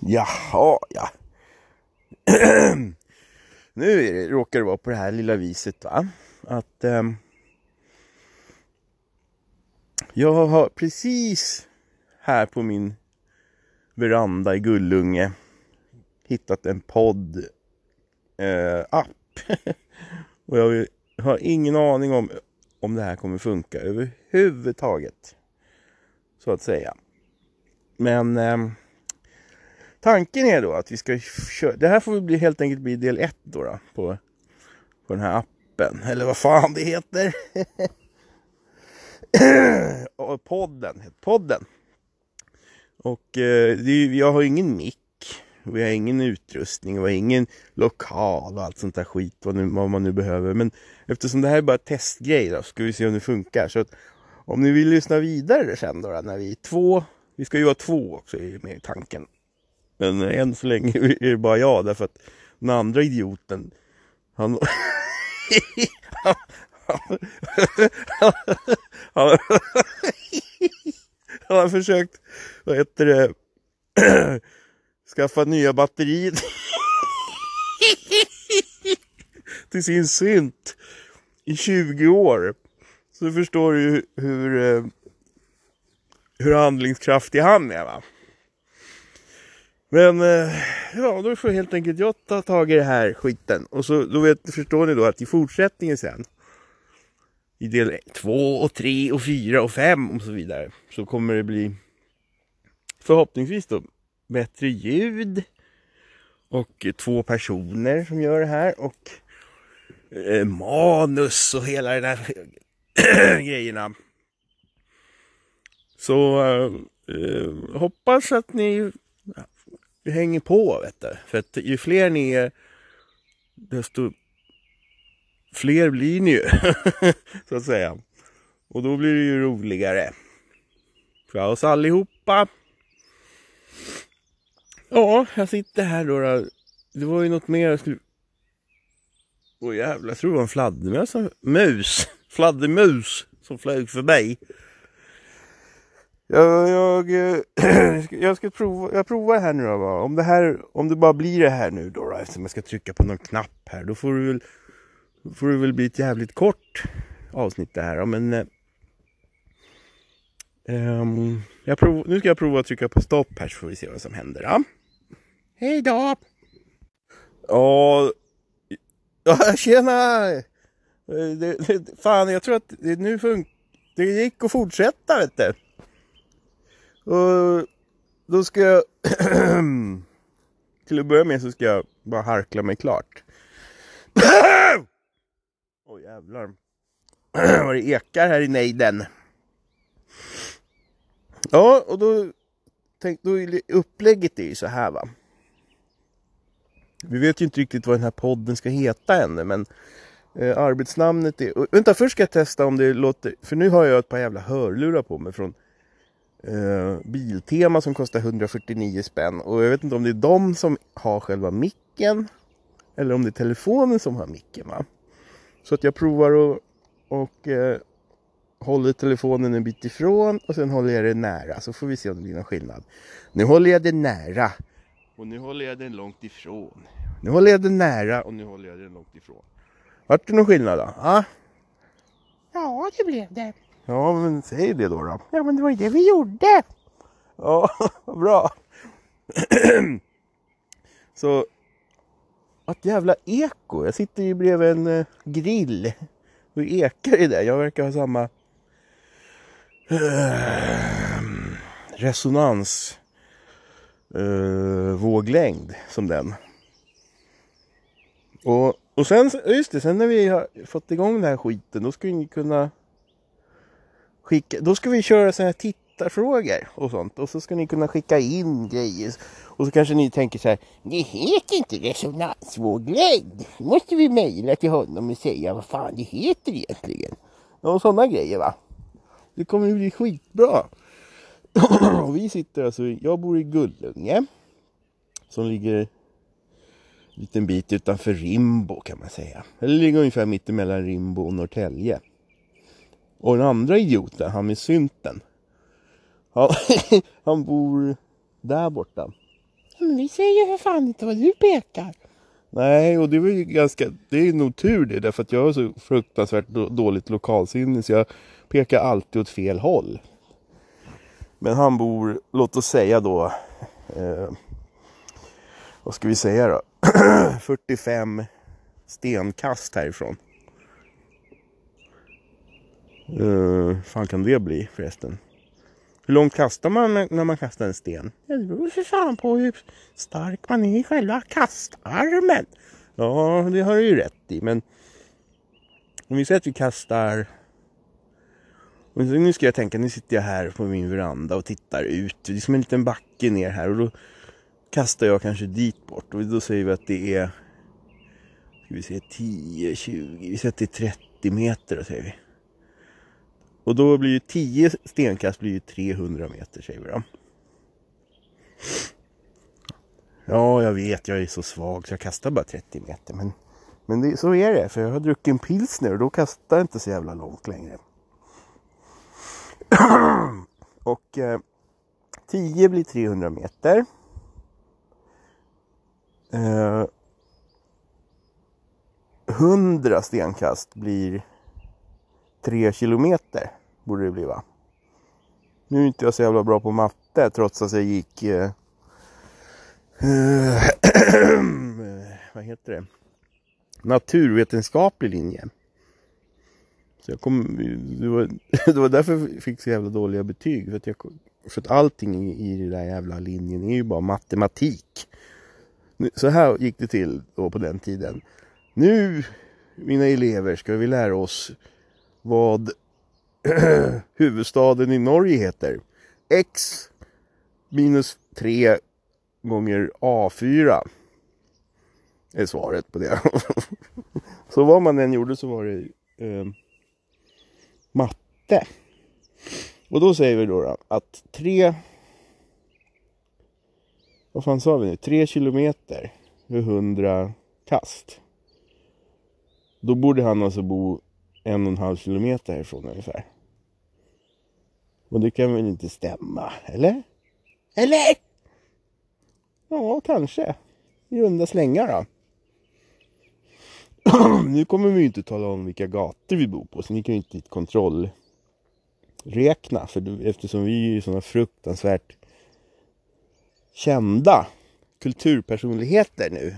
Jaha, ja. nu är det, råkar det vara på det här lilla viset va. Att eh, jag har precis här på min veranda i Gullunge hittat en podd eh, app. Och jag har ingen aning om om det här kommer funka överhuvudtaget. Så att säga. Men eh, tanken är då att vi ska köra. Det här får bli helt enkelt bli del ett då, då på, på den här appen. Eller vad fan det heter. podden. Podden. Och eh, det, jag har ingen mick. Vi har ingen utrustning, vi har ingen lokal och allt sånt där skit vad, nu, vad man nu behöver. Men eftersom det här är bara testgrej då, ska vi se om det funkar. Så att, om ni vill lyssna vidare sen då, när vi är två, vi ska ju vara två också med i tanken. Men än så länge är det bara jag därför att den andra idioten, han... han, han, han har försökt, vad heter det, skaffa nya batterier till sin synt i 20 år. Så förstår du hur, eh, hur handlingskraftig han är va. Men eh, ja, då får helt enkelt jag ta tag i det här skiten. Och så då vet, förstår ni då att i fortsättningen sen i del 2 och 3 och 4 och 5 och så vidare så kommer det bli förhoppningsvis då bättre ljud och två personer som gör det här och eh, manus och hela den här grejerna. Så eh, hoppas att ni vi hänger på vet du. För att ju fler ni är desto fler blir ni ju så att säga. Och då blir det ju roligare. För oss allihopa. Ja, jag sitter här då. då. Det var ju något mer jag skulle... Åh oh, jävlar, jag tror det var en fladdermus. Mus! Fladdermus som flög förbi. Jag, jag, jag ska prova, jag provar här nu då. Va? Om det här, om det bara blir det här nu då, då eftersom jag ska trycka på någon knapp här. Då får det väl, får det väl bli ett jävligt kort avsnitt det här. Men eh, um, jag prov, nu ska jag prova att trycka på stopp här så får vi se vad som händer. Ja? Hej då! Ja, ja tjena! Det, det, fan, jag tror att det nu funkar. Det gick att fortsätta vet du. Och då ska jag... till att börja med så ska jag bara harkla mig klart. Åh oh, jävlar. Vad det ekar här i nejden. Ja, och då Tänk, då upplägget är ju så här va. Vi vet ju inte riktigt vad den här podden ska heta ännu men eh, arbetsnamnet är... vänta, först ska jag testa om det låter... För nu har jag ett par jävla hörlurar på mig från eh, Biltema som kostar 149 spänn. Och jag vet inte om det är de som har själva micken eller om det är telefonen som har micken va. Så att jag provar och, och eh, håller telefonen en bit ifrån och sen håller jag den nära så får vi se om det blir någon skillnad. Nu håller jag den nära och nu håller jag den långt ifrån. Nu håller jag den nära och nu håller jag den långt ifrån. Vart det någon skillnad då? Ah? Ja, det blev det. Ja, men säg det då. då. Ja, men det var ju det vi gjorde. Ja, vad bra. så, att jävla eko. Jag sitter ju bredvid en uh, grill. Hur ekar det där? Jag verkar ha samma uh, resonans uh, våglängd som den. Och, och sen, just det, sen när vi har fått igång den här skiten då ska ni kunna skicka, då ska vi köra sådana här tittarfrågor och sånt. Och så ska ni kunna skicka in grejer. Och så kanske ni tänker så här, det heter inte resonansvåglängd. Då måste vi mejla till honom och säga vad fan det heter egentligen. Ja, och sådana grejer va. Det kommer bli skitbra. och vi sitter alltså, jag bor i Gullunge. Som ligger en liten bit utanför Rimbo kan man säga. Eller ligger ungefär mitt emellan Rimbo och Norrtälje. Och den andra idioten, han med synten. Han, han bor där borta. men vi säger för fan inte vad du pekar. Nej, och det var ju ganska, det är nog tur det, därför att jag har så fruktansvärt då- dåligt lokalsinne så jag pekar alltid åt fel håll. Men han bor, låt oss säga då, eh, vad ska vi säga då, 45 stenkast härifrån. Uh, fan kan det bli förresten? Hur långt kastar man när man kastar en sten? Det beror för fan på hur stark man är i själva kastarmen. Ja, det har du ju rätt i. Men om vi säger att vi kastar... Nu ska jag tänka, nu sitter jag här på min veranda och tittar ut. Det är som en liten backe ner här och då kastar jag kanske dit bort. Och då säger vi att det är... Ska vi säga 10, 20, vi säger att det är 30 meter då säger vi. Och då blir ju 10 stenkast blir ju 300 meter säger vi då. Ja, jag vet, jag är så svag så jag kastar bara 30 meter. Men, men det, så är det, för jag har druckit en pilsner och då kastar jag inte så jävla långt längre. och eh, 10 blir 300 meter. Eh, 100 stenkast blir 3 kilometer, borde det bli va? Nu är inte jag så jävla bra på matte trots att jag gick eh, eh vad heter det? Naturvetenskaplig linje. Så jag kom, det, var, det var därför jag fick så jävla dåliga betyg. För att, jag, för att allting i, i den där jävla linjen är ju bara matematik. Så här gick det till då på den tiden. Nu, mina elever, ska vi lära oss vad huvudstaden i Norge heter. X minus 3 gånger A4 är svaret på det. så vad man än gjorde så var det eh, matte. Och då säger vi då, då att 3 vad fan sa vi nu? 3 kilometer är 100 kast. Då borde han alltså bo en och en halv kilometer härifrån ungefär. Och det kan väl inte stämma, eller? Eller? Ja, kanske. I runda slängar då. nu kommer vi ju inte tala om vilka gator vi bor på, så ni kan ju inte kontrollräkna. För eftersom vi är ju sådana fruktansvärt kända kulturpersonligheter nu.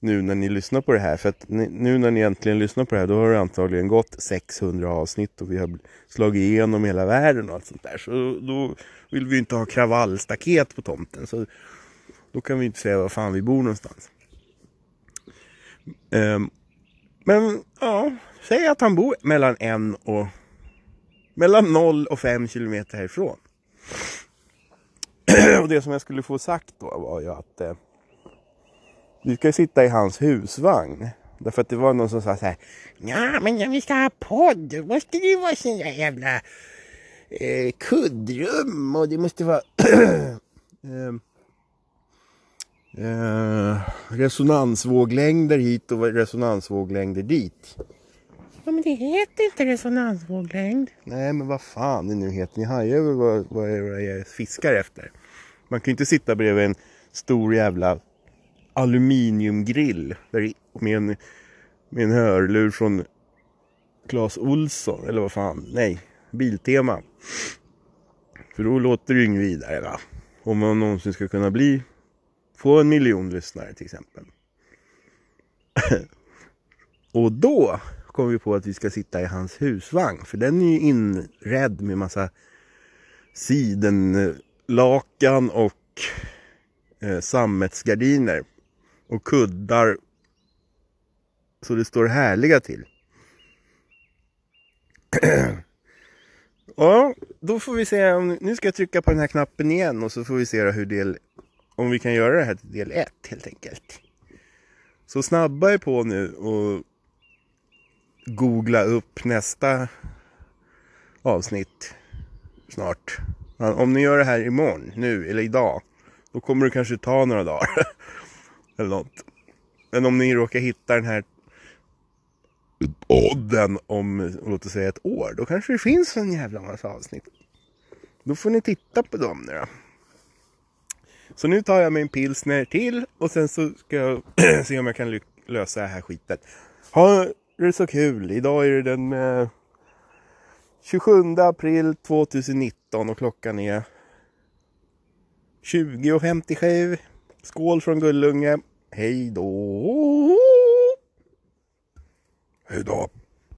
Nu när ni lyssnar på det här. För att ni, nu när ni äntligen lyssnar på det här, då har det antagligen gått 600 avsnitt och vi har slagit igenom hela världen och allt sånt där. Så då vill vi inte ha kravallstaket på tomten. Så då kan vi inte säga var fan vi bor någonstans. Um, men ja, säg att han bor mellan en och mellan 0 och 5 kilometer härifrån. och det som jag skulle få sagt då var ju att eh, vi ska sitta i hans husvagn. Därför att det var någon som sa så här. Ja, men om vi ska ha podd, då måste det ju vara sån där jävla eh, kuddrum och det måste vara eh, eh, resonansvåglängder hit och resonansvåglängder dit. Ja, men det heter inte resonansvåglängd. Nej men vad fan det nu heter. Ni hajar väl vad, vad jag fiskar efter. Man kan ju inte sitta bredvid en stor jävla aluminiumgrill där, i- med, en, med en hörlur från Clas Olsson eller vad fan. Nej, Biltema. För då låter det ju inget vidare va. Om man någonsin ska kunna bli få en miljon lyssnare till exempel. Och då kom vi på att vi ska sitta i hans husvagn. För den är ju inredd med massa sidenlakan och eh, sammetsgardiner. Och kuddar. Så det står härliga till. ja, då får vi se. Om, nu ska jag trycka på den här knappen igen och så får vi se hur del, om vi kan göra det här till del 1 helt enkelt. Så snabba er på nu och googla upp nästa avsnitt snart. Om ni gör det här imorgon, nu eller idag, då kommer det kanske ta några dagar. eller något. Men om ni råkar hitta den här podden om, låt oss säga ett år, då kanske det finns en jävla massa avsnitt. Då får ni titta på dem nu då. Så nu tar jag mig en pilsner till och sen så ska jag se om jag kan lösa det här skitet. Ha det så kul! Idag är det den eh, 27 april 2019 och klockan är 20.57. Skål från Gullunge. Hej då! Hej då!